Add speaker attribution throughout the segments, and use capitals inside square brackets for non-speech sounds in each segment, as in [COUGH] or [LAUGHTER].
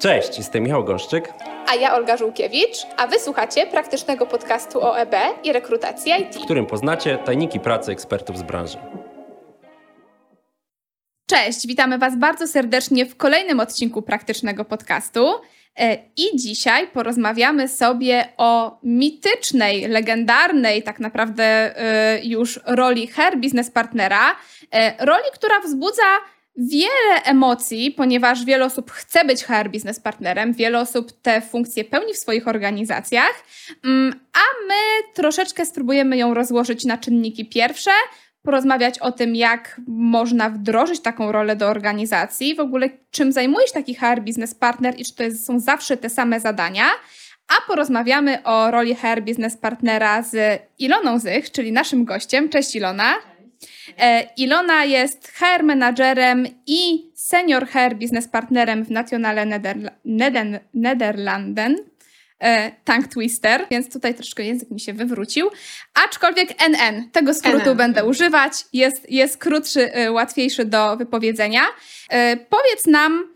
Speaker 1: Cześć, jestem Michał Gąszczyk.
Speaker 2: A ja Olga Żółkiewicz, a wysłuchacie praktycznego podcastu o EB i rekrutacji IT.
Speaker 1: W którym poznacie tajniki pracy ekspertów z branży.
Speaker 2: Cześć, witamy Was bardzo serdecznie w kolejnym odcinku praktycznego podcastu. E, I dzisiaj porozmawiamy sobie o mitycznej, legendarnej tak naprawdę e, już roli hair business partnera. E, roli, która wzbudza wiele emocji, ponieważ wiele osób chce być HR biznes partnerem, wiele osób te funkcje pełni w swoich organizacjach, mm, a my troszeczkę spróbujemy ją rozłożyć na czynniki pierwsze, porozmawiać o tym, jak można wdrożyć taką rolę do organizacji, w ogóle czym zajmuje się taki HR biznes partner i czy to są zawsze te same zadania. A porozmawiamy o roli HR biznes partnera z Iloną Zych, czyli naszym gościem. Cześć Ilona. E, Ilona jest HR managerem i senior HR business partnerem w Nationale Nederla Nederlanden. E, Tank Twister, więc tutaj troszkę język mi się wywrócił. Aczkolwiek NN, tego skrótu NN. będę używać, jest, jest krótszy, e, łatwiejszy do wypowiedzenia. Powiedz nam,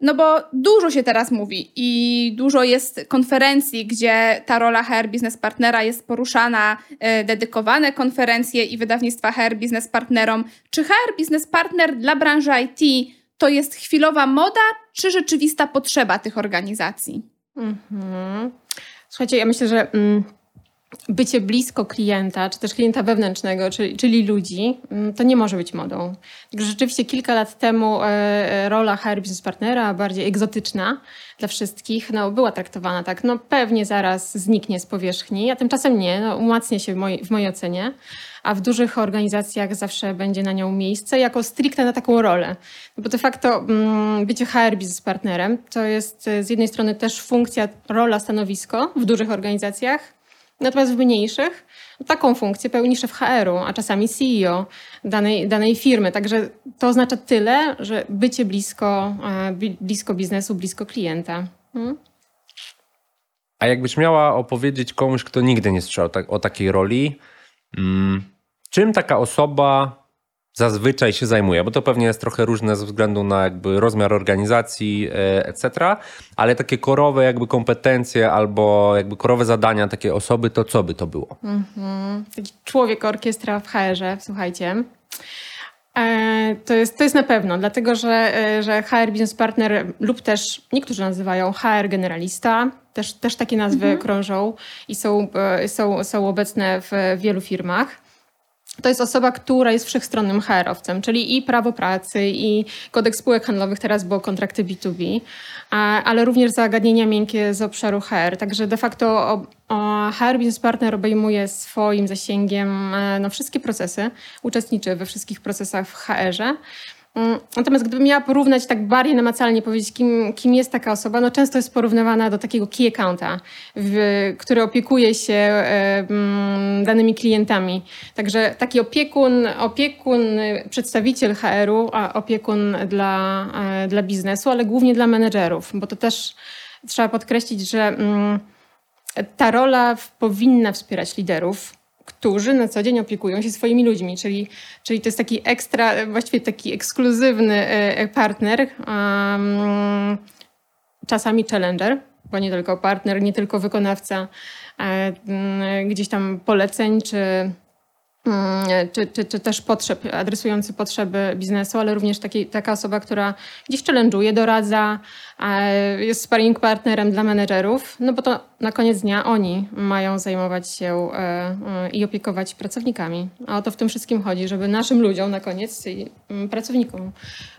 Speaker 2: no bo dużo się teraz mówi i dużo jest konferencji, gdzie ta rola HR Business Partnera jest poruszana, e, dedykowane konferencje i wydawnictwa HR Business Partnerom. Czy HR Business Partner dla branży IT to jest chwilowa moda, czy rzeczywista potrzeba tych organizacji? Mhm.
Speaker 3: Słuchajcie, ja myślę, że mm, bycie blisko klienta, czy też klienta wewnętrznego, czyli, czyli ludzi, mm, to nie może być modą. Także rzeczywiście kilka lat temu e, e, rola HR business partnera, bardziej egzotyczna dla wszystkich, no, była traktowana tak, no pewnie zaraz zniknie z powierzchni, a tymczasem nie, no, umacnia się w, moj, w mojej ocenie, a w dużych organizacjach zawsze będzie na nią miejsce jako stricte na taką rolę. No bo de facto mm, bycie HR business partnerem to jest z jednej strony też funkcja, rola, stanowisko w dużych organizacjach, Natomiast w mniejszych taką funkcję pełni szef HR-u, a czasami CEO danej, danej firmy. Także to oznacza tyle, że bycie blisko, e, blisko biznesu, blisko klienta. Hmm?
Speaker 1: A jakbyś miała opowiedzieć komuś, kto nigdy nie słyszał tak, o takiej roli, hmm, czym taka osoba zazwyczaj się zajmuje, bo to pewnie jest trochę różne ze względu na jakby rozmiar organizacji, e, etc., ale takie korowe jakby kompetencje albo jakby korowe zadania takiej osoby, to co by to było? Mhm.
Speaker 3: Taki człowiek orkiestra w HR-ze, słuchajcie. E, to jest, to jest na pewno, dlatego że, e, że HR Business Partner lub też niektórzy nazywają HR Generalista, też, też takie nazwy mhm. krążą i są, są, są obecne w wielu firmach to jest osoba, która jest wszechstronnym HR-owcem, czyli i prawo pracy, i kodeks spółek handlowych, teraz było kontrakty B2B, ale również zagadnienia miękkie z obszaru HR. Także de facto HR Business Partner obejmuje swoim zasięgiem e, no, wszystkie procesy, uczestniczy we wszystkich procesach w HR-ze. Mm, natomiast gdybym miała porównać tak bardziej namacalnie, powiedzieć, kim, kim jest taka osoba, no często jest porównywana do takiego key accounta, w, który opiekuje się e, mm, danymi klientami. Także taki opiekun, opiekun przedstawiciel HR-u, a opiekun dla, e, dla biznesu, ale głównie dla menedżerów, bo to też trzeba podkreślić, że mm, ta rola powinna wspierać liderów, którzy na co dzień opiekują się swoimi ludźmi, czyli, czyli to jest taki ekstra, właściwie taki ekskluzywny e, e, partner, czasami challenger, bo nie tylko partner, nie tylko wykonawca e, gdzieś tam poleceń czy czy, czy, czy też potrzeb, adresujący potrzeby biznesu, ale również taki, taka osoba, która gdzieś challenge'uje, doradza, jest sparring partnerem dla menedżerów, no bo to na koniec dnia oni mają zajmować się e, e, i opiekować pracownikami. A o to w tym wszystkim chodzi, żeby naszym ludziom na koniec, mm, pracownikom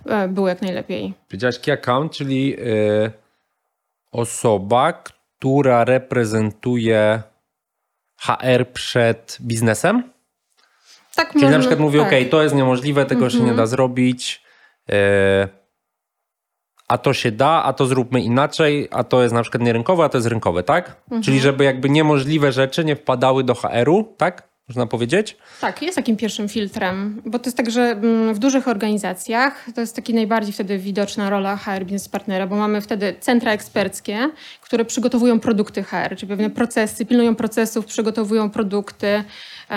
Speaker 3: e, było jak najlepiej.
Speaker 1: Powiedziałaś key account, czyli osoba, która reprezentuje HR przed biznesem? Tak Czyli na przykład mówi, tak. ok, to jest niemożliwe, tego się nie mhm. da zrobić, e, a to się da, a to zróbmy inaczej, a to jest na przykład nierynkowe, a to jest rynkowe, tak? Mhm. Czyli żeby jakby niemożliwe rzeczy nie wpadały do HR-u, tak? Można powiedzieć?
Speaker 3: Tak, jest takim pierwszym filtrem, bo to jest tak, że mm, w dużych organizacjach to jest taki najbardziej wtedy widoczna rola HR business partnera, bo mamy wtedy centra eksperckie, które przygotowują produkty HR, czyli pewne procesy, pilnują procesów, przygotowują produkty, E,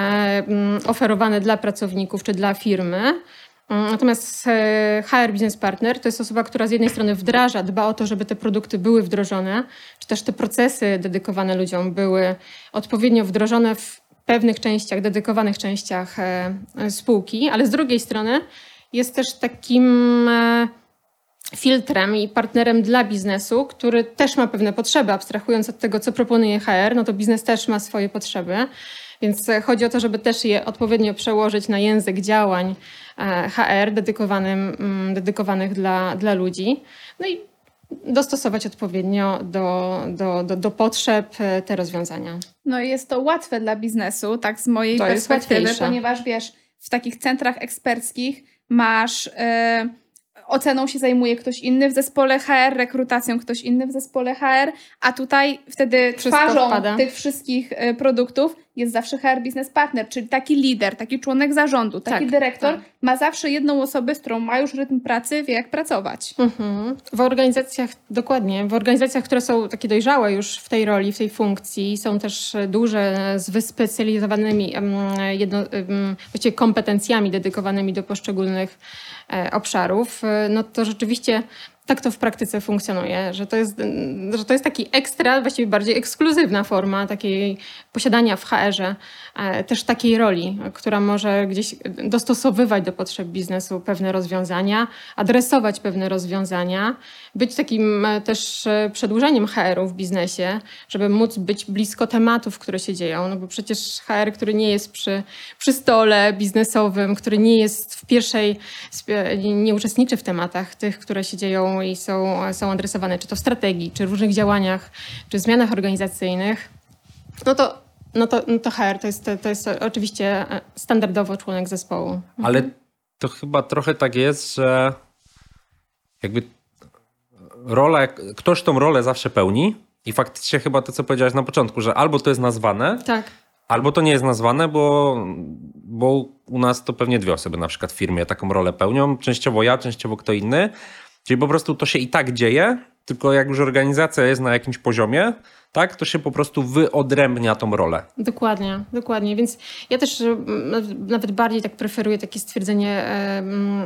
Speaker 3: mm, oferowane dla pracowników czy dla firmy. Mm, natomiast e, HR Business Partner to jest osoba, która z jednej strony wdraża, dba o to, żeby te produkty były wdrożone, czy też te procesy dedykowane ludziom były odpowiednio wdrożone w pewnych częściach, dedykowanych częściach e, spółki, ale z drugiej strony jest też takim e, filtrem i partnerem dla biznesu, który też ma pewne potrzeby, abstrahując od tego, co proponuje HR, no to biznes też ma swoje potrzeby. Więc chodzi o to, żeby też je odpowiednio przełożyć na język działań e, HR dedykowanym, mm, dedykowanych dla, dla ludzi. No i dostosować odpowiednio do, do, do, do potrzeb e, te rozwiązania.
Speaker 2: No i jest to łatwe dla biznesu, tak z mojej to perspektywy, ponieważ wiesz, w takich centrach eksperckich masz... Yy oceną się zajmuje ktoś inny w zespole HR, rekrutacją ktoś inny w zespole HR, a tutaj wtedy Wszystko twarzą wpada. tych wszystkich e, produktów jest zawsze HR Business Partner, czyli taki lider, taki członek zarządu, taki tak, dyrektor tak. ma zawsze jedną osobę, z którą ma już rytm pracy, wie jak pracować. Mhm.
Speaker 3: W organizacjach, dokładnie, w organizacjach, które są takie dojrzałe już w tej roli, w tej funkcji, są też duże z wyspecjalizowanymi jedno, właściwie kompetencjami dedykowanymi do poszczególnych e, obszarów, e, no to rzeczywiście tak to w praktyce funkcjonuje, że to jest, że to jest taki ekstra, właściwie bardziej ekskluzywna forma takiej posiadania w HR-ze e, też takiej roli, która może gdzieś dostosowywać do potrzeb biznesu pewne rozwiązania, adresować pewne rozwiązania, być takim e, też e, przedłużeniem HR-u w biznesie, żeby móc być blisko tematów, które się dzieją, no bo przecież HR, który nie jest przy, przy stole biznesowym, który nie jest w pierwszej, nie uczestniczy w tematach tych, które się dzieją i są, są adresowane, czy to w strategii, czy w różnych działaniach, czy zmianach organizacyjnych, no to, no to, no to HR to jest, to jest oczywiście standardowo członek zespołu. Mhm.
Speaker 1: Ale to chyba trochę tak jest, że jakby rola, ktoś tą rolę zawsze pełni i faktycznie chyba to, co powiedziałaś na początku, że albo to jest nazwane,
Speaker 3: tak.
Speaker 1: albo to nie jest nazwane, bo, bo u nas to pewnie dwie osoby na przykład w firmie taką rolę pełnią, częściowo ja, częściowo kto inny, Czyli po prostu to się i tak dzieje, tylko jak już organizacja jest na jakimś poziomie, tak, to się po prostu wyodrębnia tą rolę.
Speaker 3: Dokładnie, dokładnie. Więc ja też mm, nawet bardziej tak preferuję takie stwierdzenie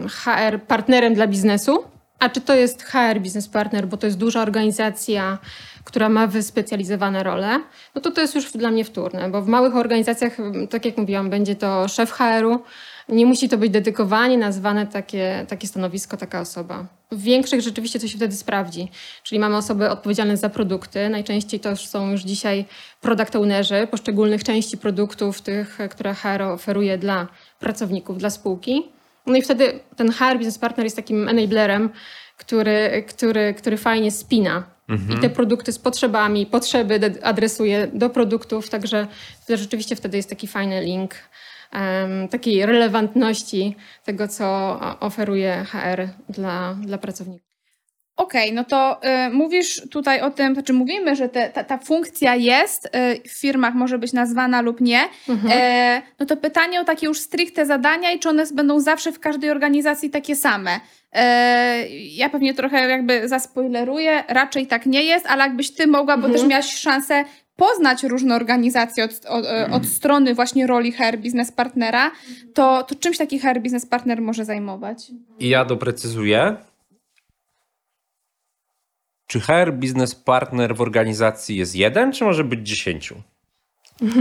Speaker 3: HR partnerem dla biznesu. A czy to jest HR Business Partner, bo to jest duża organizacja, która ma wyspecjalizowane role, no to to jest już dla mnie wtórne, bo w małych organizacjach, tak jak mówiłam, będzie to szef HR-u, nie musi to być dedykowanie, nazwane takie, takie stanowisko, taka osoba. W większych rzeczywiście to się wtedy sprawdzi. Czyli mamy osoby odpowiedzialne za produkty. Najczęściej to są już dzisiaj product ownerzy poszczególnych części produktów, tych, które HR oferuje dla pracowników, dla spółki. No i wtedy ten HR Business Partner jest takim enablerem, który, który, który fajnie spina mhm. i te produkty z potrzebami, potrzeby adresuje do produktów, także rzeczywiście wtedy jest taki fajny link takiej relevantności tego, co oferuje HR dla, dla pracowników.
Speaker 2: Okej, okay, no to y, mówisz tutaj o tym, znaczy mówimy, że te, ta, ta funkcja jest, y, w firmach może być nazwana lub nie. Mhm. Y, no to pytanie o takie już stricte zadania i czy one będą zawsze w każdej organizacji takie same. E, ja pewnie trochę jakby zaspoileruję, raczej tak nie jest, ale jakbyś ty mogła, bo mhm. też miałaś szansę poznać różne organizacje od, od, mhm. od, strony właśnie roli HR Business Partnera, to, to czymś taki HR Business Partner może zajmować?
Speaker 1: I ja doprecyzuję. Czy HR Business Partner w organizacji jest jeden, czy może być dziesięciu? [LAUGHS]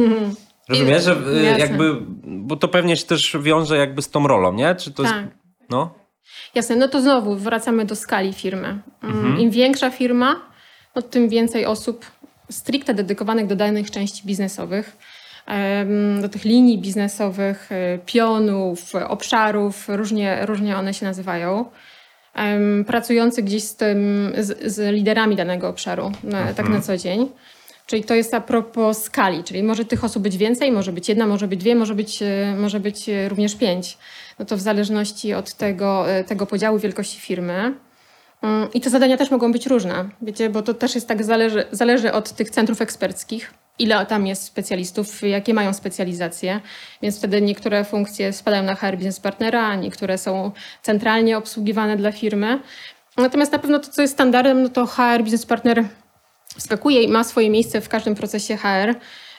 Speaker 1: Rozumiesz, że y, jakby, bo to pewnie się też wiąże jakby z tą rolą, nie? Czy to tak. jest, no?
Speaker 3: Jasne, no to znowu wracamy do skali firmy. Mm, mhm. Im większa firma, no tym więcej osób stricte dedykowanych do danych części biznesowych, do tych linii biznesowych, e, pionów, obszarów, różnie, różnie one się nazywają. Pracujący gdzieś z, tym, z, z liderami danego obszaru, mhm. tak na mhm. co dzień. Czyli to jest a propos skali, czyli może tych osób być więcej, może być jedna, może być dwie, może być, e, może być również pięć. No to w zależności od tego, tego podziału wielkości firmy. Mm, I te zadania też mogą być różne, wiecie, bo to też jest tak, zależy, zależy od tych centrów eksperckich, ile tam jest specjalistów, jakie mają specjalizacje, więc wtedy niektóre funkcje spadają na HR Business Partnera, niektóre są centralnie obsługiwane dla firmy. Natomiast na pewno to, co jest standardem, no to HR Business Partner wskakuje i ma swoje miejsce w każdym procesie HR,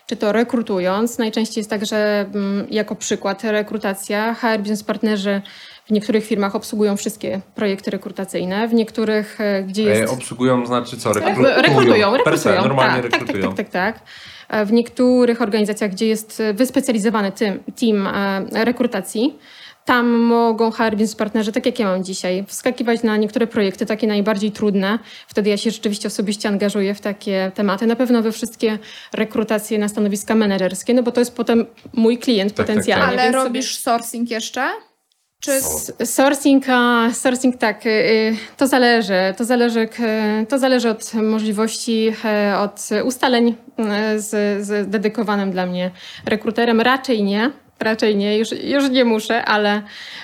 Speaker 3: czy to rekrutując. Najczęściej jest tak, że mm, jako przykład rekrutacja, HR Business Partnerzy w niektórych firmach obsługują wszystkie projekty rekrutacyjne, w niektórych, e, gdzie jest...
Speaker 1: E, obsługują znaczy co?
Speaker 3: Rekrutują. Rekrutują,
Speaker 1: rekrutują. normalnie
Speaker 3: tak, rekrutują. Tak, tak, tak, tak. tak. W niektórych organizacjach, gdzie jest wyspecjalizowany team rekrutacji, tam mogą HR Business Partnerzy, tak jak ja mam dzisiaj, wskakiwać na niektóre projekty, takie najbardziej trudne. Wtedy ja się rzeczywiście osobiście angażuję w takie tematy. Na pewno we wszystkie rekrutacje na stanowiska menedżerskie, no bo to jest potem mój klient tak, potencjalnie.
Speaker 2: Tak, tak. Ale robisz sobie... sourcing jeszcze?
Speaker 3: Czy... Sourcing, sourcing tak, y, y, to zależy. To zależy, to zależy od możliwości, e, od ustaleń e, z, z dedykowanym dla mnie rekruterem. Raczej nie raczej nie, już, już nie muszę, ale,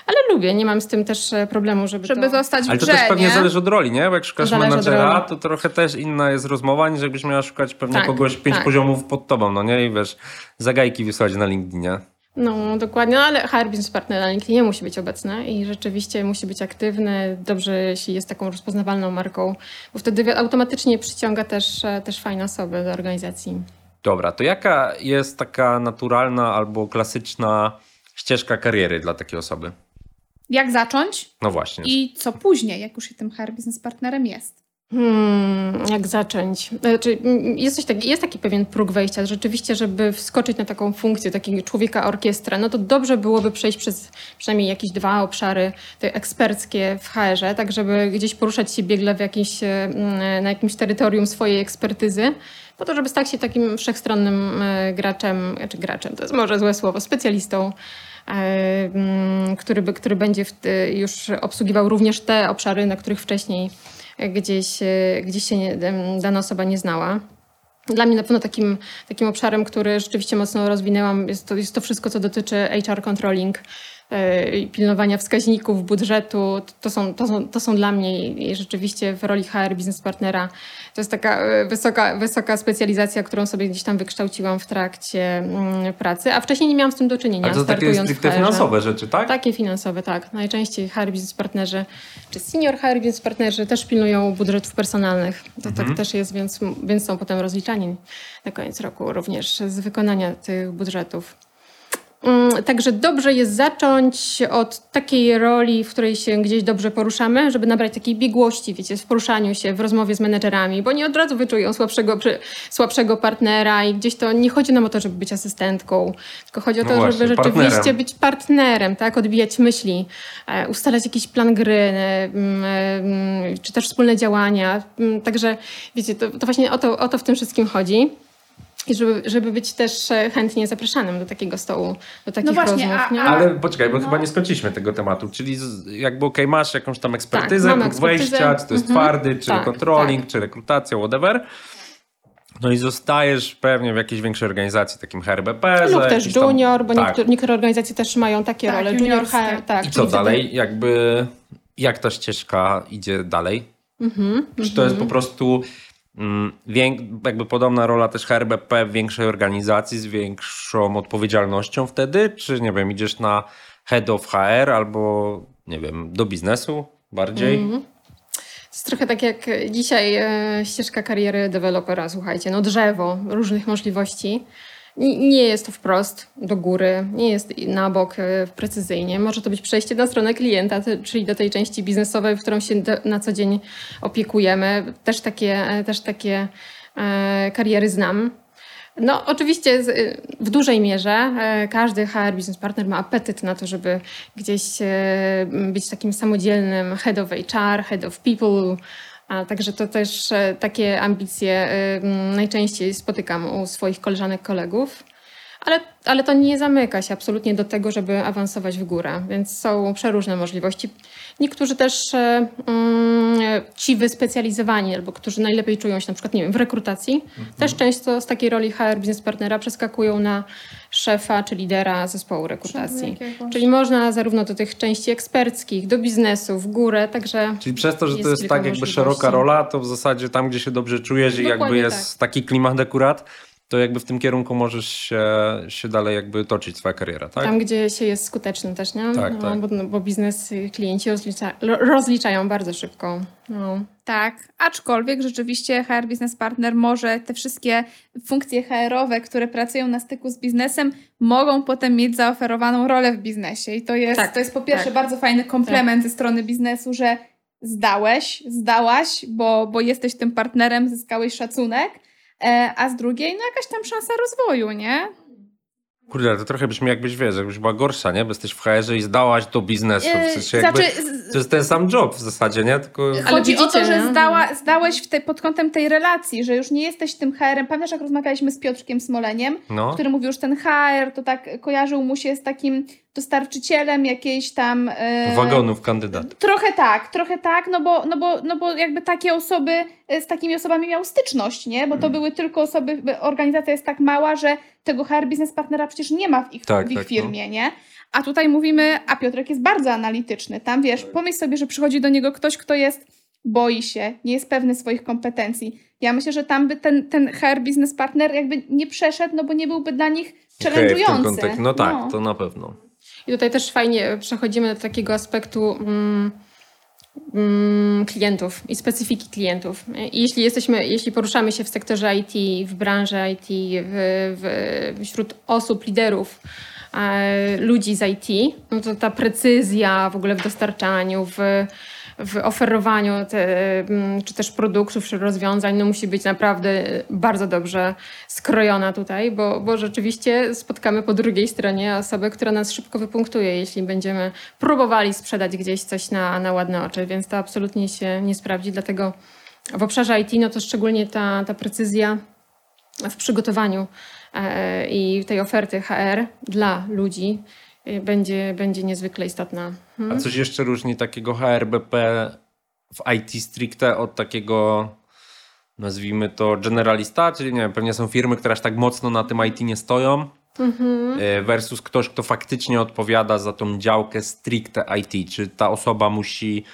Speaker 3: ale lubię, nie mam z tym też e, problemu, żeby
Speaker 2: Żeby to... zostać w
Speaker 1: Ale to
Speaker 2: grze,
Speaker 1: też pewnie
Speaker 2: nie?
Speaker 1: zależy od roli, nie? Bo jak szukasz zależy menadżera, to trochę też inna jest rozmowa, niż jakbyś miała szukać pewnie tak, kogoś pięć tak. poziomów pod tobą, no nie? I wiesz, zagajki wysłać na LinkedInie.
Speaker 3: No, dokładnie, no, ale HR Business Partner na LinkedInie musi być obecny i rzeczywiście musi być aktywny. Dobrze, jeśli jest taką rozpoznawalną marką, bo wtedy automatycznie przyciąga też, e, też fajne osoby do organizacji.
Speaker 1: Dobra, to jaka jest taka naturalna albo klasyczna ścieżka kariery dla takiej osoby?
Speaker 2: Jak zacząć?
Speaker 1: No właśnie.
Speaker 2: I co później, jak już się tym HR Business Partnerem jest?
Speaker 3: Hmm, jak zacząć? Znaczy, jest, coś taki, jest taki pewien próg wejścia. Rzeczywiście, żeby wskoczyć na taką funkcję takiego człowieka orkiestra, no to dobrze byłoby przejść przez przynajmniej jakieś dwa obszary te eksperckie w HR-ze, tak żeby gdzieś poruszać się biegle w jakimś, na jakimś terytorium swojej ekspertyzy, po to, żeby stać się takim wszechstronnym e, graczem, czy znaczy graczem, to jest może złe słowo, specjalistą, e, który, by, który będzie już obsługiwał również te obszary, na których wcześniej gdzieś, e, gdzieś się nie, dana osoba nie znała. Dla mnie na pewno takim, takim obszarem, który rzeczywiście mocno rozwinęłam, jest to, jest to wszystko, co dotyczy HR controlling, E, pilnowania wskaźników, budżetu, to są, to są, to są dla mnie i rzeczywiście w roli HR biznes partnera to jest taka e, wysoka, wysoka specjalizacja, którą sobie gdzieś tam wykształciłam w trakcie mm, pracy, a wcześniej nie miałam z tym do czynienia.
Speaker 1: Ale to takie stricte finansowe rzeczy, tak?
Speaker 3: Takie finansowe, tak. Najczęściej HR biznes partnerzy czy senior HR biznes partnerzy też pilnują budżetów personalnych. To tak mhm. tak też jest, więc, więc są potem rozliczani na koniec roku również z wykonania tych budżetów. Mm, także dobrze jest zacząć od takiej roli, w której się gdzieś dobrze poruszamy, żeby nabrać takiej biegłości, wiecie, w poruszaniu się, w rozmowie z menedżerami, bo nie od razu wyczują słabszego, słabszego partnera i gdzieś to nie chodzi nam o to, żeby być asystentką, tylko chodzi o to, no właśnie, żeby rzeczywiście partnerem. być partnerem, tak, odbijać myśli, e, ustalać jakiś plan gry, e, mm, e, czy też wspólne działania. Mm, także wiecie, to, to właśnie o to, o to w tym wszystkim chodzi. I żeby, żeby być też e, chętnie zapraszanym do takiego stołu, do takich no właśnie, rozmów.
Speaker 1: A, a, Ale poczekaj, bo no. chyba nie skończyliśmy tego tematu. Czyli jakby okej, okay, masz jakąś tam ekspertyzę, tak, próg wejścia, czy to jest mhm. twardy, czy tak, controlling, tak. czy rekrutacja, whatever. No i zostajesz pewnie w jakiejś większej organizacji, takim HRBP.
Speaker 3: Lub też junior, tam, bo tak. niektóre, niektóre, organizacje też mają takie tak, role. Junior HR, tak.
Speaker 1: I co dalej? Jakby, jak ta ścieżka idzie dalej? Mhm, czy to jest po prostu Mm, jakby podobna rola też HRBP w większej organizacji z większą odpowiedzialnością wtedy? Czy nie wiem, idziesz na head of HR albo nie wiem, do biznesu bardziej? Mm -hmm.
Speaker 3: To jest trochę tak jak dzisiaj e, ścieżka kariery dewelopera, słuchajcie, no drzewo różnych możliwości. Nie jest to wprost do góry, nie jest na bok e, precyzyjnie. Może to być przejście na stronę klienta, czyli do tej części biznesowej, w którą się na co dzień opiekujemy. Też takie, e, też takie e, kariery znam. No, oczywiście w dużej mierze każdy HR business partner ma apetyt na to, żeby gdzieś być takim samodzielnym head of HR, head of people, a także to też e, takie ambicje najczęściej spotykam u swoich koleżanek, kolegów. Ale, ale to nie zamyka się absolutnie do tego, żeby awansować w górę, więc są przeróżne możliwości. Niektórzy też mm, ci wyspecjalizowani, albo którzy najlepiej czują się na przykład nie wiem, w rekrutacji, mhm. też często z takiej roli HR biznes partnera przeskakują na szefa czy lidera zespołu rekrutacji. Czyli można zarówno do tych części eksperckich, do biznesu, w górę, także.
Speaker 1: Czyli przez to, że to jest tak jakby szeroka rola, to w zasadzie tam, gdzie się dobrze czujesz Dokładnie i jakby jest tak. taki klimat akurat, to jakby w tym kierunku możesz się, się dalej jakby toczyć swoja kariera, tak?
Speaker 3: Tam, gdzie się jest skuteczny też, nie?
Speaker 1: Tak,
Speaker 3: no,
Speaker 1: tak.
Speaker 3: Bo, no, bo biznes klienci rozlicza, rozliczają bardzo szybko. No.
Speaker 2: Tak, aczkolwiek rzeczywiście HR Business Partner może te wszystkie funkcje HR-owe, które pracują na styku z biznesem, mogą potem mieć zaoferowaną rolę w biznesie. I to jest, tak, to jest po pierwsze tak. bardzo fajny komplement tak. ze strony biznesu, że zdałeś, zdałaś, bo, bo jesteś tym partnerem, zyskałeś szacunek, a z drugiej, no jakaś tam szansa rozwoju, nie?
Speaker 1: Kurde, to trochę brzmi jakbyś, wiesz, jakbyś była gorsza, nie? Bo jesteś w hr i zdałaś do biznesu. W sensie yy, jakby, znaczy, to jest ten sam job w zasadzie, nie? Tylko...
Speaker 2: Chodzi widzicie, o to, że zdała, zdałeś w te, pod kątem tej relacji, że już nie jesteś tym HR-em. Pamiętasz, jak rozmawialiśmy z Piotrkiem Smoleniem, no. który mówił, że ten HR to tak kojarzył mu się z takim dostarczycielem jakiejś tam...
Speaker 1: Yy, Wagonów kandydat.
Speaker 2: Trochę tak, trochę tak, no bo, no, bo, no bo jakby takie osoby, z takimi osobami miał styczność, nie? Bo to hmm. były tylko osoby, organizacja jest tak mała, że tego HR biznes partnera przecież nie ma w ich, tak, w ich tak, firmie, no. nie? A tutaj mówimy, a Piotrek jest bardzo analityczny. Tam wiesz, tak. pomyśl sobie, że przychodzi do niego ktoś, kto jest, boi się, nie jest pewny swoich kompetencji. Ja myślę, że tam by ten, ten HR biznes partner jakby nie przeszedł, no bo nie byłby dla nich challenge'ujący.
Speaker 1: Okay, no tak, no. to na pewno.
Speaker 3: I tutaj też fajnie przechodzimy do takiego aspektu mm, mm, klientów i specyfiki klientów. I jeśli jesteśmy, jeśli poruszamy się w sektorze IT, w branży IT, w, w, wśród osób, liderów, e, ludzi z IT, no to ta precyzja w ogóle w dostarczaniu, w w oferowaniu te, mm, czy też produktów, czy rozwiązań, no musi być naprawdę bardzo dobrze skrojona tutaj, bo, bo rzeczywiście spotkamy po drugiej stronie osobę, która nas szybko wypunktuje, jeśli będziemy próbowali sprzedać gdzieś coś na, na ładne oczy, więc to absolutnie się nie sprawdzi, dlatego w obszarze IT, no to szczególnie ta, ta precyzja w przygotowaniu e, i tej oferty HR dla ludzi będzie, będzie niezwykle istotna.
Speaker 1: Hmm? A coś jeszcze różni takiego HRBP w IT stricte od takiego nazwijmy to generalista, czyli nie wiem, pewnie są firmy, które aż tak mocno na tym IT nie stoją, mhm. y, versus ktoś, kto faktycznie odpowiada za tą działkę stricte IT. Czy ta osoba musi,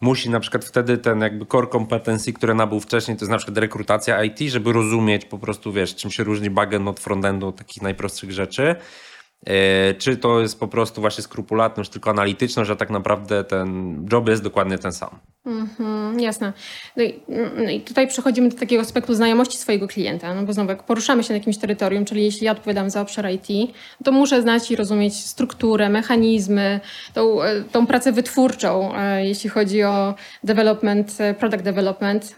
Speaker 1: musi na przykład wtedy ten jakby core kompetencji, które nabył wcześniej, to jest na przykład rekrutacja IT, żeby rozumieć po prostu, wiesz, czym się różni backend od frontendu, takich najprostszych rzeczy. E, czy to jest po prostu właśnie skrupulatność, tylko analityczność, że tak naprawdę ten job jest dokładnie ten sam.
Speaker 3: Mhm, jasne. No i, no i, tutaj przechodzimy do takiego aspektu znajomości swojego klienta, no bo znowu jak poruszamy się na jakimś terytorium, czyli jeśli ja odpowiadam za obszar IT, to muszę znać i rozumieć strukturę, mechanizmy, tą, e, tą pracę wytwórczą, e, jeśli chodzi o development, product development.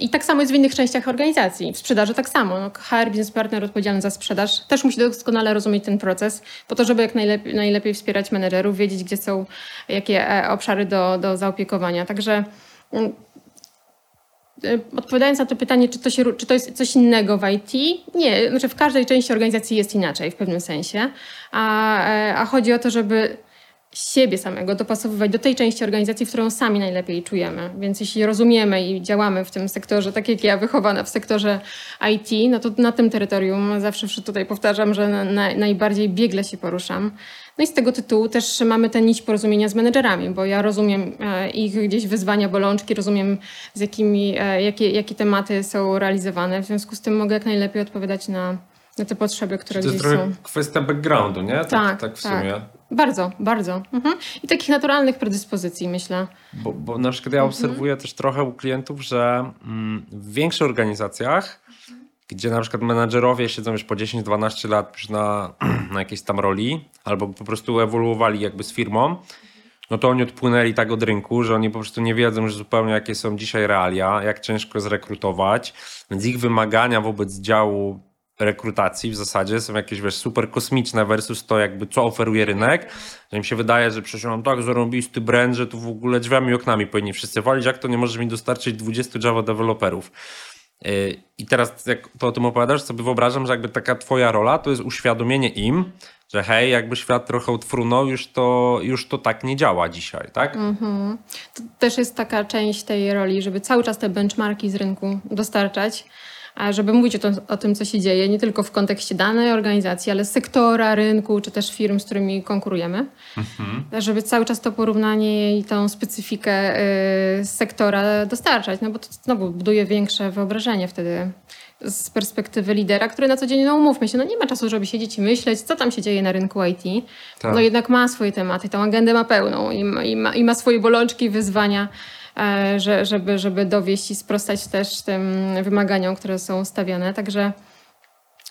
Speaker 3: I tak samo jest w innych częściach organizacji. W sprzedaży tak samo. No, HR, business partner odpowiedzialny za sprzedaż, też musi doskonale rozumieć ten proces, po to, żeby jak najlepiej, najlepiej wspierać menedżerów, wiedzieć, gdzie są jakie e, obszary do, do zaopiekowania. Także mm, e, Odpowiadając na to pytanie, czy to, się, czy to jest coś innego w IT, nie, znaczy w każdej części organizacji jest inaczej w pewnym sensie, a, e, a chodzi o to, żeby siebie samego dopasowywać do tej części organizacji, w którą sami najlepiej czujemy. Więc jeśli rozumiemy i działamy w tym sektorze, tak jak ja wychowana w sektorze IT, no to na tym terytorium zawsze tutaj powtarzam, że na, na, najbardziej biegle się poruszam. No i z tego tytułu też mamy tę nić porozumienia z menedżerami, bo ja rozumiem e, ich gdzieś wyzwania, bolączki, rozumiem z jakimi, e, jakie, jakie tematy są realizowane. W związku z tym mogę jak najlepiej odpowiadać na, na te potrzeby, które gdzieś są.
Speaker 1: To jest kwestia backgroundu, nie? Tak, tak, tak w tak.
Speaker 3: Bardzo, bardzo. Mhm. I takich naturalnych predyspozycji, myślę.
Speaker 1: Bo, bo na przykład ja mhm. obserwuję też trochę u klientów, że mm, w większych organizacjach, gdzie na przykład menadżerowie siedzą już po 10-12 lat już na, [CLEARS THROAT] na jakiejś tam roli, albo po prostu ewoluowali jakby z firmą, no to oni odpłynęli tak od rynku, że oni po prostu nie wiedzą już zupełnie, jakie są dzisiaj realia, jak ciężko zrekrutować, więc ich wymagania wobec działu rekrutacji w zasadzie są jakieś wiesz, super kosmiczne versus to jakby co oferuje rynek, że mi się wydaje, że przecież mam tak zarąbisty brand, że tu w ogóle drzwiami i oknami powinni wszyscy walić, jak to nie możesz mi dostarczyć 20 Java deweloperów. Yy, I teraz jak to o tym opowiadasz, sobie wyobrażam, że jakby taka twoja rola to jest uświadomienie im, że hej, jakby świat trochę odfrunął, już to, już to tak nie działa dzisiaj, tak? Mm-hmm.
Speaker 3: To też jest taka część tej roli, żeby cały czas te benchmarki z rynku dostarczać żeby mówić o, to, o tym, co się dzieje, nie tylko w kontekście danej organizacji, ale sektora, rynku, czy też firm, z którymi konkurujemy. Mhm. Żeby cały czas to porównanie i tą specyfikę y, sektora dostarczać, no bo to znowu buduje większe wyobrażenie wtedy z perspektywy lidera, który na co dzień, no umówmy się, no nie ma czasu, żeby siedzieć i myśleć, co tam się dzieje na rynku IT. Tak. No jednak ma swoje tematy, tą agendę ma pełną i ma, i ma, i ma swoje bolączki i wyzwania, że, żeby, żeby dowieść i sprostać też tym wymaganiom, które są stawiane. Także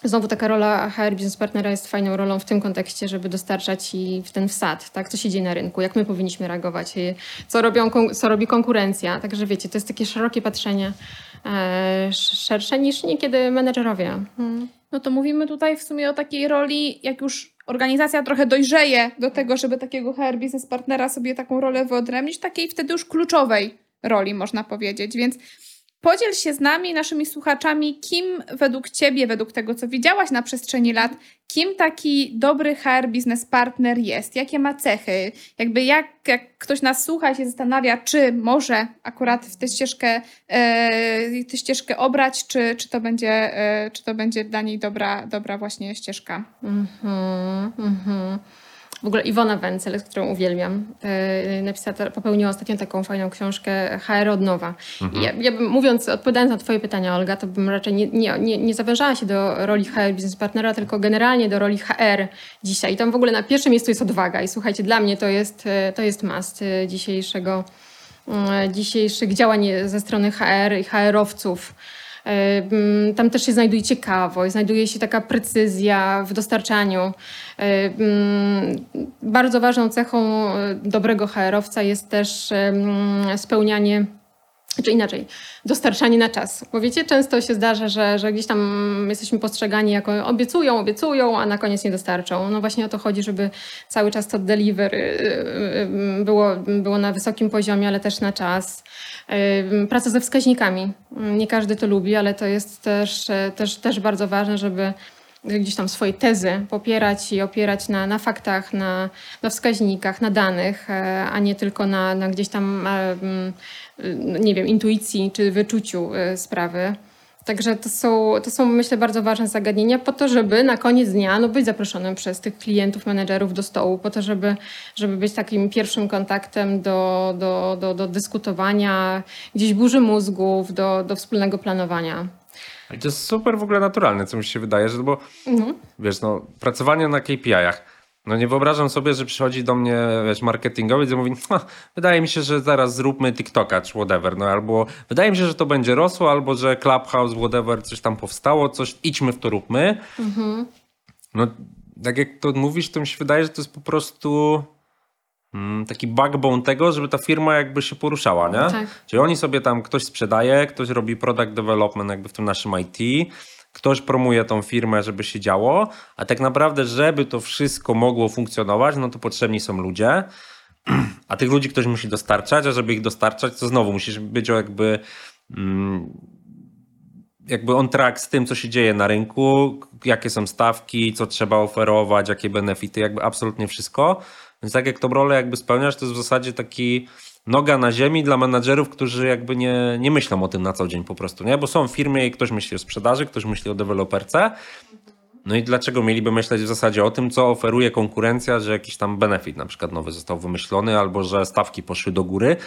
Speaker 3: Znowu taka rola HR Business Partnera jest fajną rolą w tym kontekście, żeby dostarczać i w ten wsad, tak? co się dzieje na rynku, jak my powinniśmy reagować, co, robią, co robi konkurencja. Także wiecie, to jest takie szerokie patrzenie, e, szersze niż niekiedy menedżerowie. Hmm.
Speaker 2: No to mówimy tutaj w sumie o takiej roli, jak już organizacja trochę dojrzeje do tego, żeby takiego HR Business Partnera sobie taką rolę wyodrębnić, takiej wtedy już kluczowej roli, można powiedzieć. Więc Podziel się z nami, naszymi słuchaczami, kim według Ciebie, według tego, co widziałaś na przestrzeni lat, kim taki dobry HR biznes partner jest? Jakie ma cechy? Jakby jak, jak ktoś nas słucha i się zastanawia, czy może akurat w tę ścieżkę, e, tę ścieżkę obrać, czy, czy, to będzie, e, czy to będzie dla niej dobra, dobra właśnie ścieżka? Mhm,
Speaker 3: mhm. W ogóle Iwona Wencel, którą uwielbiam, e, napisała, popełniła ostatnio taką fajną książkę HR od nowa. Mhm. Ja, ja bym, mówiąc, odpowiadając na twoje pytania, Olga, to bym raczej nie, nie, nie, nie zawężała się do roli HR Business Partnera, tylko generalnie do roli HR dzisiaj. I tam w ogóle na pierwszym miejscu jest odwaga. I słuchajcie, dla mnie to jest, e, to jest must e, dzisiejszego, dzisiejszych działań ze strony HR i HR-owców tam też się znajduje ciekawość, znajduje się taka precyzja w dostarczaniu. E, bardzo ważną cechą e, dobrego HR-owca jest też spełnianie czy inaczej, dostarczanie na czas. Bo wiecie, często się zdarza, że, że gdzieś tam jesteśmy postrzegani jako obiecują, obiecują, a na koniec nie dostarczą. No właśnie o to chodzi, żeby cały czas to deliver było, było na wysokim poziomie, ale też na czas. Praca ze wskaźnikami. Nie każdy to lubi, ale to jest też, też, też bardzo ważne, żeby gdzieś tam swoje tezy popierać i opierać na, na faktach, na, na wskaźnikach, na danych, e, a nie tylko na, na gdzieś tam, e, nie wiem, intuicji czy wyczuciu e, sprawy. Także to są, to są, myślę, bardzo ważne zagadnienia po to, żeby na koniec dnia no, być zaproszonym przez tych klientów, menedżerów do stołu, po to, żeby, żeby być takim pierwszym kontaktem do, do, do, do dyskutowania, gdzieś burzy mózgów, do, do wspólnego planowania.
Speaker 1: I to jest super w ogóle naturalne, co mi się wydaje, że bo mhm. wiesz, no, pracowanie na KPI-ach, no nie wyobrażam sobie, że przychodzi do mnie wiesz, marketingowiec i mówi, wydaje mi się, że zaraz zróbmy TikToka czy whatever, no albo wydaje mi się, że to będzie rosło, albo że Clubhouse, whatever, coś tam powstało, coś, idźmy w to, róbmy. Mhm. No tak jak to mówisz, to mi się wydaje, że to jest po prostu mm, taki backbone tego, żeby ta firma jakby się poruszała, nie? Tak. Czyli oni sobie tam, ktoś sprzedaje, ktoś robi product development jakby w tym naszym IT, ktoś promuje tą firmę, żeby się działo, a tak naprawdę, żeby to wszystko mogło funkcjonować, no to potrzebni są ludzie, a tych ludzi ktoś musi dostarczać, a żeby ich dostarczać, to znowu musisz być jakby mm, jakby on track z tym, co się dzieje na rynku, jakie są stawki, co trzeba oferować, jakie benefity, jakby absolutnie wszystko. Więc tak jak tą rolę jakby spełniasz, to jest w zasadzie taki noga na ziemi dla menadżerów, którzy jakby nie, nie myślą o tym na co dzień po prostu, nie? Bo są w firmie i ktoś myśli o sprzedaży, ktoś myśli o deweloperce. No i dlaczego mieliby myśleć w zasadzie o tym, co oferuje konkurencja, że jakiś tam benefit na przykład nowy został wymyślony, albo że stawki poszły do góry,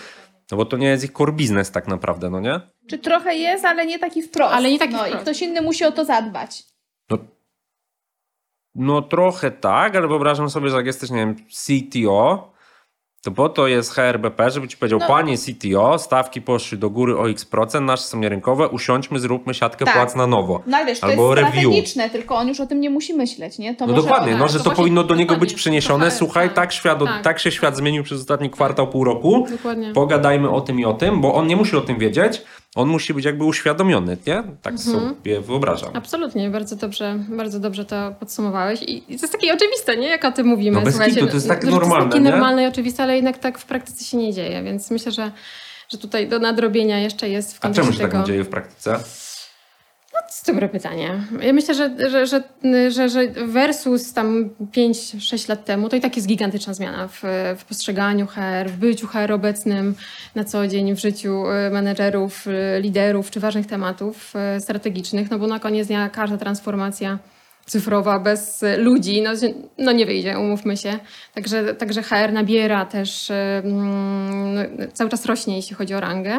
Speaker 1: no bo to nie jest ich core business tak naprawdę, no nie?
Speaker 2: Czy trochę jest, ale nie taki wprost.
Speaker 3: Ale nie taki
Speaker 2: no,
Speaker 3: wprost.
Speaker 2: I ktoś inny musi o to zadbać.
Speaker 1: No, no trochę tak, ale wyobrażam sobie, że jak jesteś, nie wiem, CTO, to po to jest HRBP, żeby ci powiedział, no. panie CTO, stawki poszły do góry o x procent, nasze są nierynkowe, usiądźmy, zróbmy siatkę tak. płac na nowo.
Speaker 2: No wiesz, Albo to jest review. strategiczne, tylko on już o tym nie musi myśleć, nie?
Speaker 1: To no dokładnie, no, że to, to powinno do niego być przeniesione. Słuchaj, tak, tak, świat, tak. tak się świat zmienił przez ostatni kwartał, pół roku. Dokładnie. Pogadajmy o tym i o tym, bo on nie musi o tym wiedzieć, on musi być jakby uświadomiony, nie? Tak mhm. sobie wyobrażam.
Speaker 3: Absolutnie, bardzo dobrze, bardzo dobrze to podsumowałeś. I to jest takie oczywiste, nie? Jak o tym mówimy.
Speaker 1: No bez Słuchajcie, kitu, to jest tak normalne, To jest takie
Speaker 3: nie? normalne i oczywiste, ale jednak tak w praktyce się nie dzieje, więc myślę, że, że tutaj do nadrobienia jeszcze jest w
Speaker 1: kontekście A czemu się tego... tak nie dzieje w praktyce?
Speaker 3: Jest dobre pytanie. Ja myślę, że, że, że, że, versus tam 5-6 lat temu to i tak jest gigantyczna zmiana w, w postrzeganiu HR, w byciu HR obecnym na co dzień, w życiu e, menedżerów, e, liderów czy ważnych tematów e, strategicznych, no bo na koniec dnia każda transformacja cyfrowa bez ludzi, no, no nie wyjdzie, umówmy się. Także, także HR nabiera też, mm, no, cały czas rośnie, jeśli chodzi o rangę.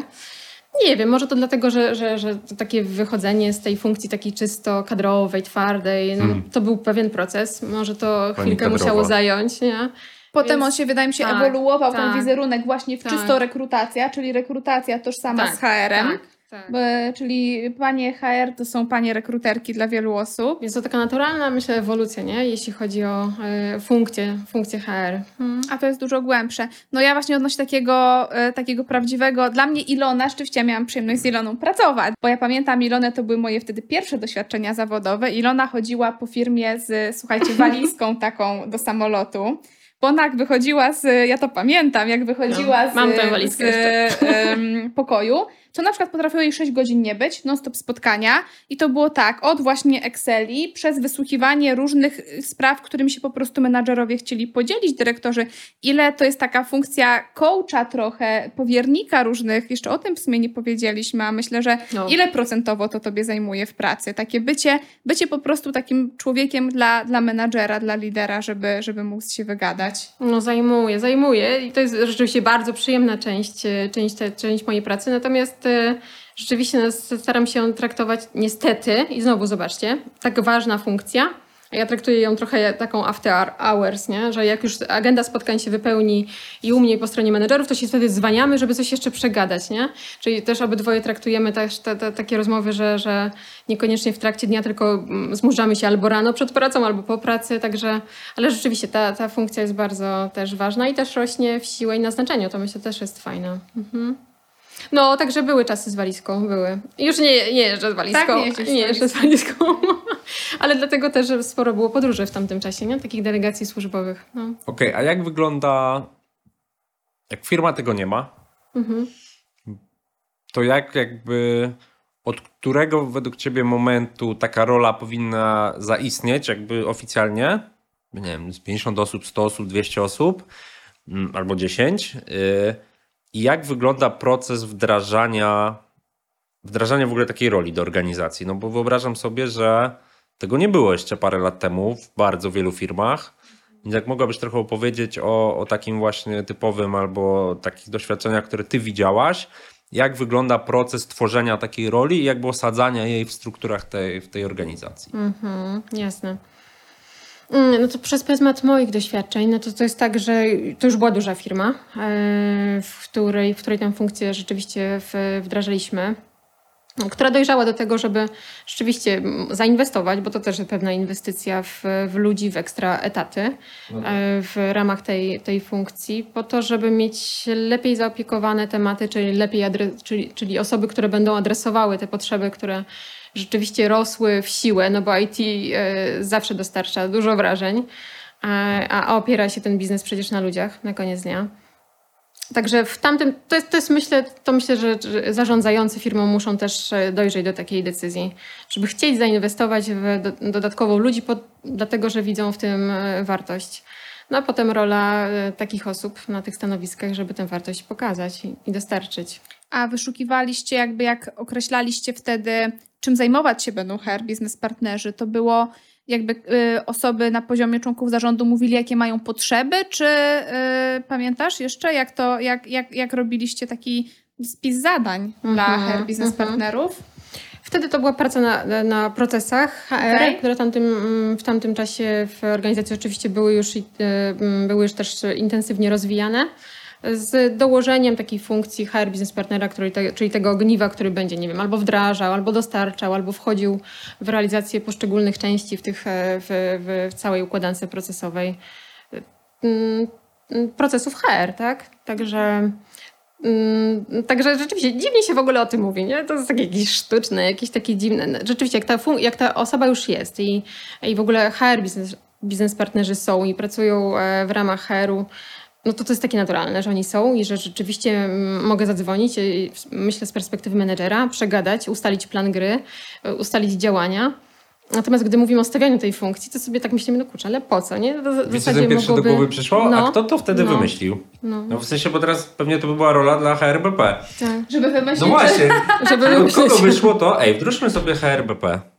Speaker 3: Nie wiem, może to dlatego, że, że, że to takie wychodzenie z tej funkcji takiej czysto kadrowej, twardej, no, hmm. to był pewien proces. Może to Pani chwilkę kadrowa. musiało zająć, nie?
Speaker 2: Potem Więc, on się, wydaje mi się, tak, ewoluował tak, ten wizerunek właśnie w tak. czysto rekrutacja, czyli rekrutacja tożsama tak, z HR-em. Tak. Tak. Bo, czyli panie HR to są panie rekruterki dla wielu osób.
Speaker 3: Jest to taka naturalna, myślę, ewolucja, nie? jeśli chodzi o y, funkcję, funkcję HR.
Speaker 2: Hmm. A to jest dużo głębsze. No ja właśnie odnośnie takiego, y, takiego prawdziwego, dla mnie Ilona, rzeczywiście miałam przyjemność z Iloną pracować, bo ja pamiętam Ilonę, to były moje wtedy pierwsze doświadczenia zawodowe. Ilona chodziła po firmie z, słuchajcie, [LAUGHS] walizką taką do samolotu. Bo ona jak wychodziła z, ja to pamiętam, jak wychodziła no, z,
Speaker 3: z,
Speaker 2: z pokoju, to na przykład potrafiło jej 6 godzin nie być, non-stop spotkania i to było tak, od właśnie Exceli, przez wysłuchiwanie różnych spraw, którymi się po prostu menadżerowie chcieli podzielić, dyrektorzy, ile to jest taka funkcja coacha trochę, powiernika różnych, jeszcze o tym w sumie nie powiedzieliśmy, a myślę, że no. ile procentowo to tobie zajmuje w pracy, takie bycie, bycie po prostu takim człowiekiem dla, dla menadżera, dla lidera, żeby, żeby móc się wygadać.
Speaker 3: No zajmuje, zajmuje i to jest rzeczywiście bardzo przyjemna część, część, część mojej pracy, natomiast rzeczywiście staram się traktować niestety, i znowu zobaczcie, tak ważna funkcja, ja traktuję ją trochę taką after hours, nie? że jak już agenda spotkań się wypełni i u mnie po stronie menedżerów, to się wtedy zwaniamy, żeby coś jeszcze przegadać. Nie? Czyli też obydwoje traktujemy też te, te, takie rozmowy, że, że niekoniecznie w trakcie dnia, tylko mm, zmurzamy się albo rano przed pracą, albo po pracy, także, ale rzeczywiście ta, ta funkcja jest bardzo też ważna i też rośnie w siłę i na znaczeniu, to myślę też jest fajne. Mhm. No, także były czasy z walizką, były. Już nie, nie jeżdżę z walizką. Tak, nie, nie jeżdżę z walizką. [LAUGHS] Ale dlatego też że sporo było podróży w tamtym czasie, nie? Takich delegacji służbowych. No.
Speaker 1: Okej, okay, a jak wygląda, jak firma tego nie ma, mhm. to jak jakby, od którego według ciebie momentu taka rola powinna zaistnieć, jakby oficjalnie? Nie wiem, z 50 osób, 100 osób, 200 osób, mm, albo 10. Yy, jak wygląda proces wdrażania, wdrażania w ogóle takiej roli do organizacji? No bo wyobrażam sobie, że tego nie było jeszcze parę lat temu w bardzo wielu firmach. Więc jak mogłabyś trochę opowiedzieć o, o takim właśnie typowym albo takich doświadczeniach, które ty widziałaś, jak wygląda proces tworzenia takiej roli i jakby osadzania jej w strukturach tej, w tej organizacji?
Speaker 3: Mhm, jasne. Mm, no to przez pryzmat moich doświadczeń, no to to jest tak, że to już była duża firma, e, w której, w której tę funkcję rzeczywiście wdrażaliśmy która dojrzała do tego, żeby rzeczywiście zainwestować, bo to też pewna inwestycja w, w ludzi, w ekstra etaty e, w ramach tej, tej funkcji, po to, żeby mieć lepiej zaopiekowane tematy, czyli lepiej czyli, czyli osoby, które będą adresowały te potrzeby, które rzeczywiście rosły w siłę, no bo IT e, zawsze dostarcza dużo wrażeń, a, a opiera się ten biznes przecież na ludziach na koniec dnia. Także w tamtym, to jest, to jest myślę, to myślę, że zarządzający firmą muszą też e, dojrzeć do takiej decyzji, żeby chcieć zainwestować w dodatkowo ludzi, dlatego że widzą w tym e, wartość. No a potem rola takich osób na tych stanowiskach, żeby tę wartość pokazać i, i dostarczyć.
Speaker 2: A wyszukiwaliście, jakby jak określaliście wtedy czym zajmować się będą HR biznes partnerzy, to było jakby y, osoby na poziomie członków zarządu mówili, jakie mają potrzeby, czy y, pamiętasz jeszcze, jak to, jak, jak, jak robiliście taki spis zadań mm -hmm, dla HR biznes mm -hmm. partnerów?
Speaker 3: Wtedy to była praca na, na procesach HR, okay. które tamtym, w tamtym czasie w organizacji oczywiście były już, y, były już też intensywnie rozwijane z dołożeniem takiej funkcji HR business partnera, który te, czyli tego ogniwa, który będzie, nie wiem, albo wdrażał, albo dostarczał, albo wchodził w realizację poszczególnych części w, tych, e, w, w, całej układance procesowej mm, procesów HR, tak? Także mm, Także rzeczywiście dziwnie się w ogóle o tym mówi, nie? To jest takie jakieś sztuczne, jakieś takie dziwne. Rzeczywiście, jak ta, jak ta osoba już jest i, i w ogóle HR biznes, biznes partnerzy są i pracują e, w ramach HR-u, no to to jest takie naturalne, że oni są i że rzeczywiście mogę zadzwonić, myślę z perspektywy menedżera, przegadać, ustalić plan gry, ustalić działania. Natomiast gdy mówimy o stawianiu tej funkcji, to sobie tak myślimy, no kurczę, ale po co, nie?
Speaker 1: W Wiecie, co pierwszy mogłoby... do głowy przyszło? No, A kto to wtedy no, wymyślił? No. no. w sensie, bo teraz pewnie to by była rola dla HRBP.
Speaker 2: Tak. Żeby wymyślić.
Speaker 1: No właśnie. [LAUGHS] żeby wymyślić. Kogo wyszło to? Ej, wdróżmy sobie HRBP.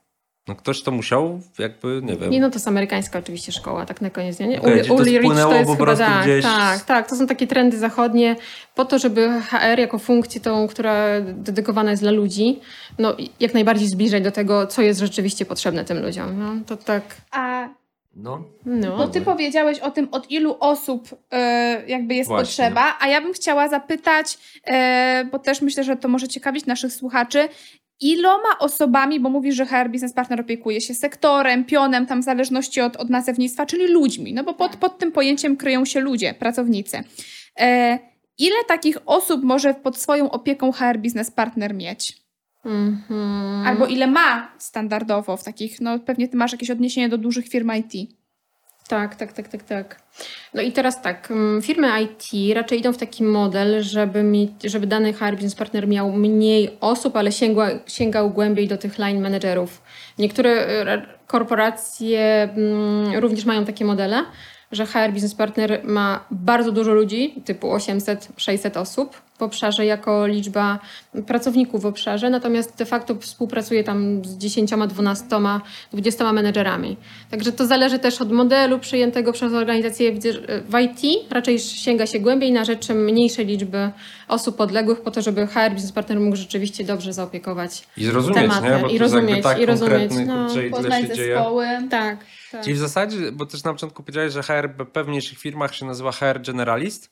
Speaker 1: No ktoś to musiał, jakby, nie wiem.
Speaker 3: Nie, no to jest amerykańska oczywiście szkoła, tak na koniec dnia. Nie? Okay, to, to jest chyba, tak, gdzieś... tak, tak, to są takie trendy zachodnie po to, żeby HR jako funkcję tą, która dedykowana jest dla ludzi, no jak najbardziej zbliżać do tego, co jest rzeczywiście potrzebne tym ludziom. No, to tak...
Speaker 2: A no. no. Bo ty powiedziałeś o tym, od ilu osób y, jakby jest Właśnie. potrzeba, a ja bym chciała zapytać, y, bo też myślę, że to może ciekawić naszych słuchaczy, iloma osobami, bo mówisz, że HR Business Partner opiekuje się sektorem, pionem, tam w zależności od, od nazewnictwa, czyli ludźmi, no bo pod, pod tym pojęciem kryją się ludzie, pracownicy. E, ile takich osób może pod swoją opieką HR Business Partner mieć? Mm-hmm. Albo ile ma standardowo w takich, no pewnie ty masz jakieś odniesienie do dużych firm IT.
Speaker 3: Tak, tak, tak, tak, tak. No i teraz tak, mm, firmy IT raczej idą w taki model, żeby, mieć, żeby dany HR Business Partner miał mniej osób, ale sięgła, sięgał głębiej do tych line managerów. Niektóre e, korporacje mm, również mają takie modele, że HR Business Partner ma bardzo dużo ludzi, typu 800-600 osób w obszarze jako liczba pracowników w obszarze, natomiast de facto współpracuje tam z 10, 12, 20 menedżerami. Także to zależy też od modelu przyjętego przez organizację w IT. Raczej sięga się głębiej na rzeczy mniejszej liczby osób podległych po to, żeby HR Business Partner mógł rzeczywiście dobrze zaopiekować
Speaker 1: I zrozumieć, tematy. Nie? Bo I rozumieć, tak i rozumieć. No,
Speaker 2: poznać zespoły.
Speaker 3: Tak.
Speaker 1: Tak. Czyli w zasadzie, bo też na początku powiedziałeś, że HR w pewniejszych firmach się nazywa HR Generalist?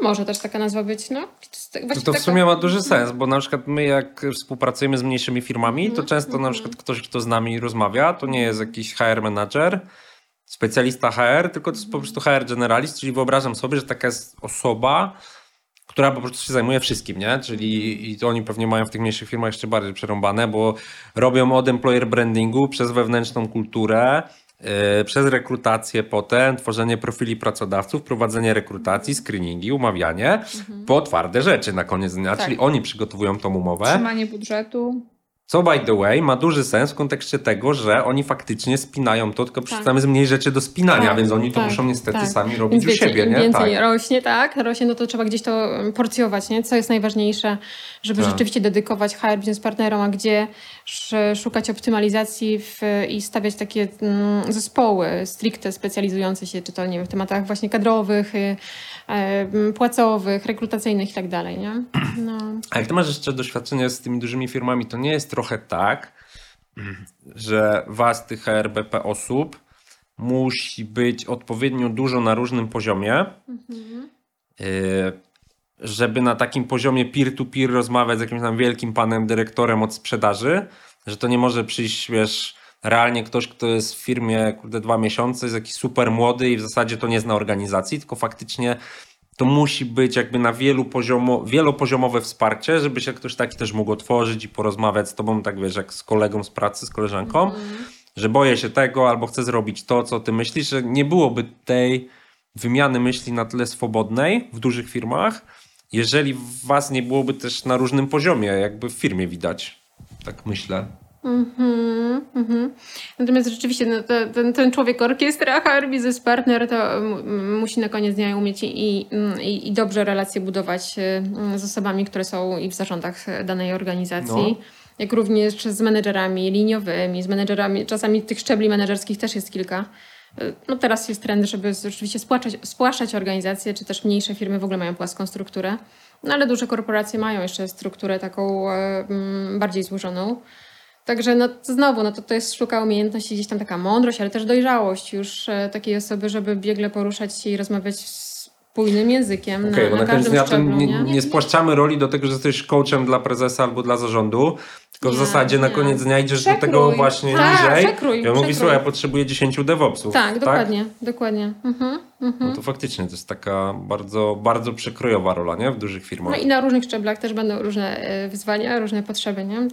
Speaker 3: Może też taka nazwa być, no.
Speaker 1: To, to w sumie ma duży sens, bo na przykład my jak współpracujemy z mniejszymi firmami, to mhm. często na mhm. przykład ktoś, kto z nami rozmawia, to nie jest jakiś HR manager, specjalista HR, tylko to jest po prostu HR generalist, czyli wyobrażam sobie, że taka jest osoba, która po prostu się zajmuje wszystkim, nie? Czyli i to oni pewnie mają w tych mniejszych firmach jeszcze bardziej przerąbane, bo robią od employer brandingu przez wewnętrzną kulturę, przez rekrutację potem, tworzenie profili pracodawców, prowadzenie rekrutacji, screeningi, umawianie, mhm. po twarde rzeczy na koniec dnia, tak. czyli oni przygotowują tą umowę.
Speaker 2: Trzymanie budżetu.
Speaker 1: Co by the way ma duży sens w kontekście tego, że oni faktycznie spinają to, tylko tak. z mniej rzeczy do spinania, tak, więc oni to tak, muszą niestety tak. sami robić więc u siebie.
Speaker 3: Im nie? więcej tak. rośnie, tak, rośnie, no to trzeba gdzieś to porcjować, nie? co jest najważniejsze, żeby tak. rzeczywiście dedykować HR business partnerom, a gdzie szukać optymalizacji w, i stawiać takie mm, zespoły stricte specjalizujące się, czy to nie wiem, w tematach właśnie kadrowych, y, płacowych, rekrutacyjnych i tak dalej. Nie?
Speaker 1: No. A jak ty masz jeszcze doświadczenie z tymi dużymi firmami, to nie jest trochę tak, że was, tych HRBP osób, musi być odpowiednio dużo na różnym poziomie, mhm. żeby na takim poziomie peer-to-peer rozmawiać z jakimś tam wielkim panem dyrektorem od sprzedaży, że to nie może przyjść, wiesz, realnie ktoś, kto jest w firmie, kurde, dwa miesiące, jest jakiś super młody i w zasadzie to nie zna organizacji, tylko faktycznie to musi być jakby na wielu poziomo, wielopoziomowe wsparcie, żeby się ktoś taki też mógł otworzyć i porozmawiać z tobą, tak wiesz, jak z kolegą z pracy, z koleżanką, mm -hmm. że boję się tego albo chcę zrobić to, co ty myślisz, że nie byłoby tej wymiany myśli na tyle swobodnej w dużych firmach, jeżeli was nie byłoby też na różnym poziomie, jakby w firmie widać. Tak myślę. Mm-hmm,
Speaker 3: mm-hmm. Natomiast rzeczywiście no, to, ten, ten człowiek orkiestra, HR Business Partner, to musi na koniec dnia umieć i, i, i dobrze relacje budować y, z osobami, które są i w zarządach danej organizacji. No. Jak również z menedżerami liniowymi, z menedżerami, czasami tych szczebli menedżerskich też jest kilka. Y, no teraz jest trend, żeby rzeczywiście spłaszczać, spłaszczać organizacje, czy też mniejsze firmy w ogóle mają płaską strukturę. No ale duże korporacje mają jeszcze strukturę taką e, bardziej złożoną. Także no, znowu, no to, to jest sztuka umiejętności, gdzieś tam taka mądrość, ale też dojrzałość już e, takiej osoby, żeby biegle poruszać się i rozmawiać spójnym językiem okay, na, na każdym dnia szczeblu,
Speaker 1: nie, nie, nie spłaszczamy roli do tego, że jesteś coachem dla prezesa albo dla zarządu, tylko w zasadzie na koniec dnia idziesz przekrój. do tego właśnie tak, niżej. Przekrój, ja mówię, słuchaj, ja potrzebuję 10 DevOpsów.
Speaker 3: Tak, tak? dokładnie, dokładnie. Mhm,
Speaker 1: mhm. No to faktycznie to jest taka bardzo, bardzo przekrojowa rola, nie? W dużych firmach.
Speaker 3: No i na różnych szczeblach też będą różne e, wyzwania, różne potrzeby, nie?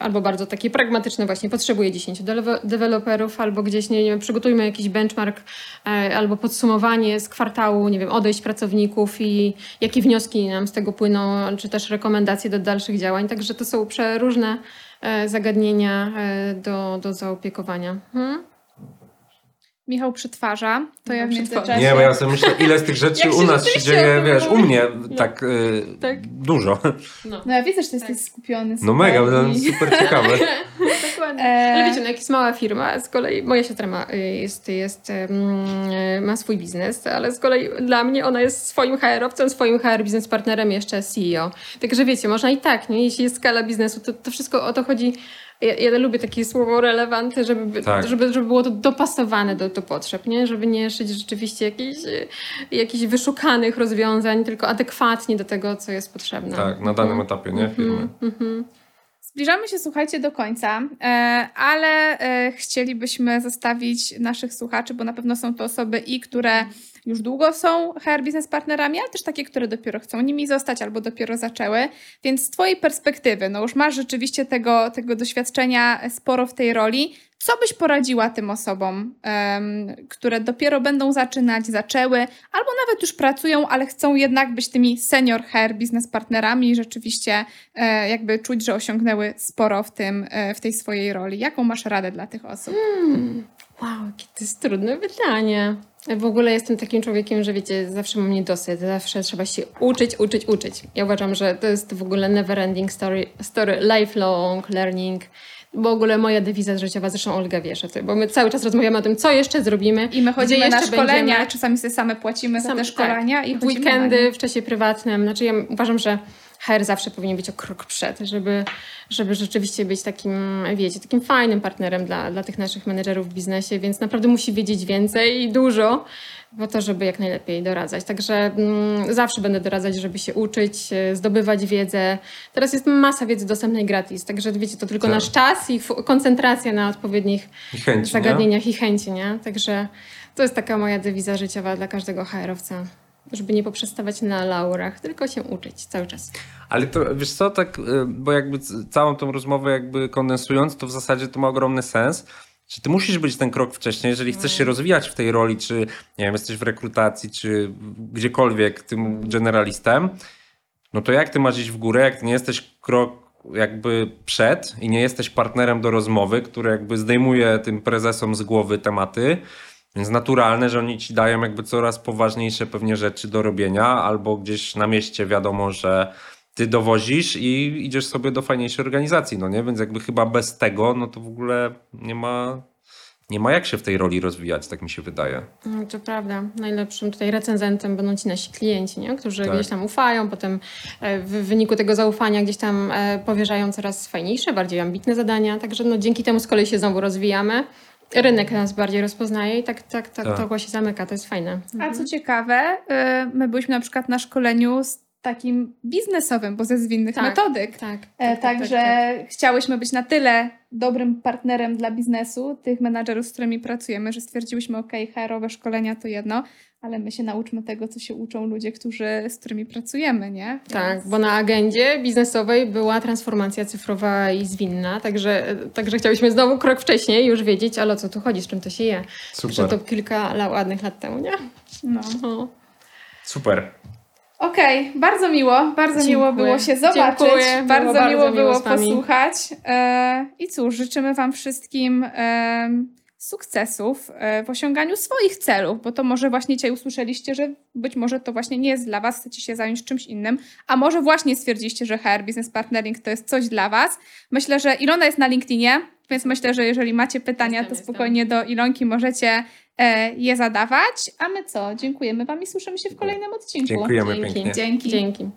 Speaker 3: Albo bardzo takie pragmatyczne właśnie, potrzebuję 10 deweloperów, albo gdzieś, nie, nie wiem, przygotujmy jakiś benchmark e, albo podsumowanie z kwartału, nie wiem, odejść pracowników i jakie wnioski nam z tego płyną, czy też rekomendacje do dalszych działań. Także to są przeróżne e, zagadnienia e, do, do zaopiekowania. Hmm?
Speaker 2: Michał przetwarza, to ja w międzyczasie...
Speaker 1: Nie, bo ja sobie myślę, ile z tych rzeczy u nas się dzieje, wiesz, u mnie no. tak, y, tak, dużo.
Speaker 2: No. no ja widzę, że ty tak. jesteś skupiony.
Speaker 1: No mega, bo to super ciekawe. [LAUGHS]
Speaker 3: Dokładnie. E... Ale wiecie, no jak jest mała firma, z kolei moja siostra ma, y, jest, jest, um, ma swój biznes, ale z kolei dla mnie ona jest swoim HR-owcem, swoim HR biznes partnerem, jeszcze CEO. Także wiecie, można i tak, nie? jeśli jest skala biznesu, to, to wszystko o to chodzi ja, ja lubię takie słowo relevantne, żeby, tak. żeby, żeby było to dopasowane do, do potrzeb, nie? Żeby nie szyć rzeczywiście jakichś, jakichś wyszukanych rozwiązań, tylko adekwatnie do tego, co jest potrzebne.
Speaker 1: Tak, na danym mhm. etapie, nie? Firmy. Mhm.
Speaker 2: Zbliżamy się, słuchajcie, do końca, e, ale e, chcielibyśmy zostawić naszych słuchaczy, bo na pewno są to osoby i które już długo są HR Business Partnerami, ale też takie, które dopiero chcą nimi zostać albo dopiero zaczęły. Więc z Twojej perspektywy, no już masz rzeczywiście tego, tego doświadczenia sporo w tej roli. Co byś poradziła tym osobom, um, które dopiero będą zaczynać, zaczęły, albo nawet już pracują, ale chcą jednak być tymi senior HR Business Partnerami i rzeczywiście e, jakby czuć, że osiągnęły sporo w, tym, e, w tej swojej roli? Jaką masz radę dla tych osób? Hmm.
Speaker 3: Wow, jakie to jest trudne pytanie. W ogóle jestem takim człowiekiem, że wiecie, zawsze mam niedosyt, zawsze trzeba się uczyć, uczyć, uczyć. Ja uważam, że to jest w ogóle never ending story, story lifelong learning. W ogóle moja dewiza życiowa, zresztą Olga wiesz o tym, bo my cały czas rozmawiamy o tym, co jeszcze zrobimy.
Speaker 2: I my chodzimy na szkolenia, będziemy. czasami sobie same płacimy za te szkolenia. Tak,
Speaker 3: i w weekendy, w czasie prywatnym. Znaczy ja uważam, że HR zawsze powinien być o krok przed, żeby, żeby rzeczywiście być takim, wiecie, takim fajnym partnerem dla, dla tych naszych menedżerów w biznesie, więc naprawdę musi wiedzieć więcej i dużo po to, żeby jak najlepiej doradzać. Także mm, zawsze będę doradzać, żeby się uczyć, e, zdobywać wiedzę. Teraz jest masa wiedzy dostępnej gratis, także wiecie, to tylko tak. nasz czas i koncentracja na odpowiednich chęci, zagadnieniach nie? i chęci, nie? Także to jest taka moja dewiza życiowa dla każdego HR-owca żeby nie poprzestawać na laurach, tylko się uczyć cały czas.
Speaker 1: Ale to wiesz co, tak, y, bo jakby całą tą rozmowę jakby kondensując, to w zasadzie to ma ogromny sens. Czy ty musisz być ten krok wcześniej, jeżeli chcesz się mm. rozwijać w tej roli, czy nie wiem, jesteś w rekrutacji, czy gdziekolwiek tym generalistem, no to jak ty masz iść w górę, jak ty nie jesteś krok jakby przed i nie jesteś partnerem do rozmowy, który jakby zdejmuje tym prezesom z głowy tematy, więc naturalne, że oni ci dają jakby coraz poważniejsze pewnie rzeczy do robienia, albo gdzieś na mieście wiadomo, że ty dowozisz i idziesz sobie do fajniejszej organizacji, no nie? Więc jakby chyba bez tego, no to w ogóle nie ma, nie ma jak się w tej roli rozwijać, tak mi się wydaje.
Speaker 3: No, to prawda. Najlepszym tutaj recenzentem będą ci nasi klienci, nie? którzy tak. gdzieś tam ufają, potem e, w wyniku tego zaufania gdzieś tam e, powierzają coraz fajniejsze, bardziej ambitne zadania. Także no, dzięki temu z kolei się znowu rozwijamy rynek nas bardziej rozpoznaje i tak, tak, tak, tak. to ogłosie zamyka, to jest fajne.
Speaker 2: Mhm. A co ciekawe, y, my byliśmy na przykład na szkoleniu z takim biznesowym, bo ze zwinnych tak, metodyk. Tak, tak, e, tak, Także tak, tak. chciałyśmy być na tyle dobrym partnerem dla biznesu, tych menadżerów, z którymi pracujemy, że stwierdziłyśmy, ok, HR-owe szkolenia to jedno, ale my się nauczmy tego, co się uczą ludzie, którzy, z którymi pracujemy, nie?
Speaker 3: Więc... Tak, bo na agendzie biznesowej była transformacja cyfrowa i zwinna, także, także chciałyśmy znowu krok wcześniej już wiedzieć, ale o co tu chodzi, z czym to się je. Super. Że to kilka ładnych lat temu, nie? No.
Speaker 1: no. Super.
Speaker 2: Okej, okay, bardzo miło, bardzo Dziękuję. miło było się zobaczyć, Dziękuję. bardzo, bardzo miło, miło było posłuchać. E, I cóż, życzymy Wam wszystkim e, sukcesów e, w osiąganiu swoich celów, bo to może właśnie dzisiaj usłyszeliście, że być może to właśnie nie jest dla Was, chcecie się zająć czymś innym, a może właśnie stwierdziliście, że HR Business Partnering to jest coś dla Was. Myślę, że Ilona jest na LinkedInie, więc myślę, że jeżeli macie pytania, jestem, to spokojnie jestem. do Ilonki możecie je zadawać. A my co? Dziękujemy Wam i słyszymy się w kolejnym odcinku.
Speaker 1: Dziękujemy
Speaker 2: Dzięki.
Speaker 1: pięknie.
Speaker 2: Dzięki.
Speaker 3: Dzięki.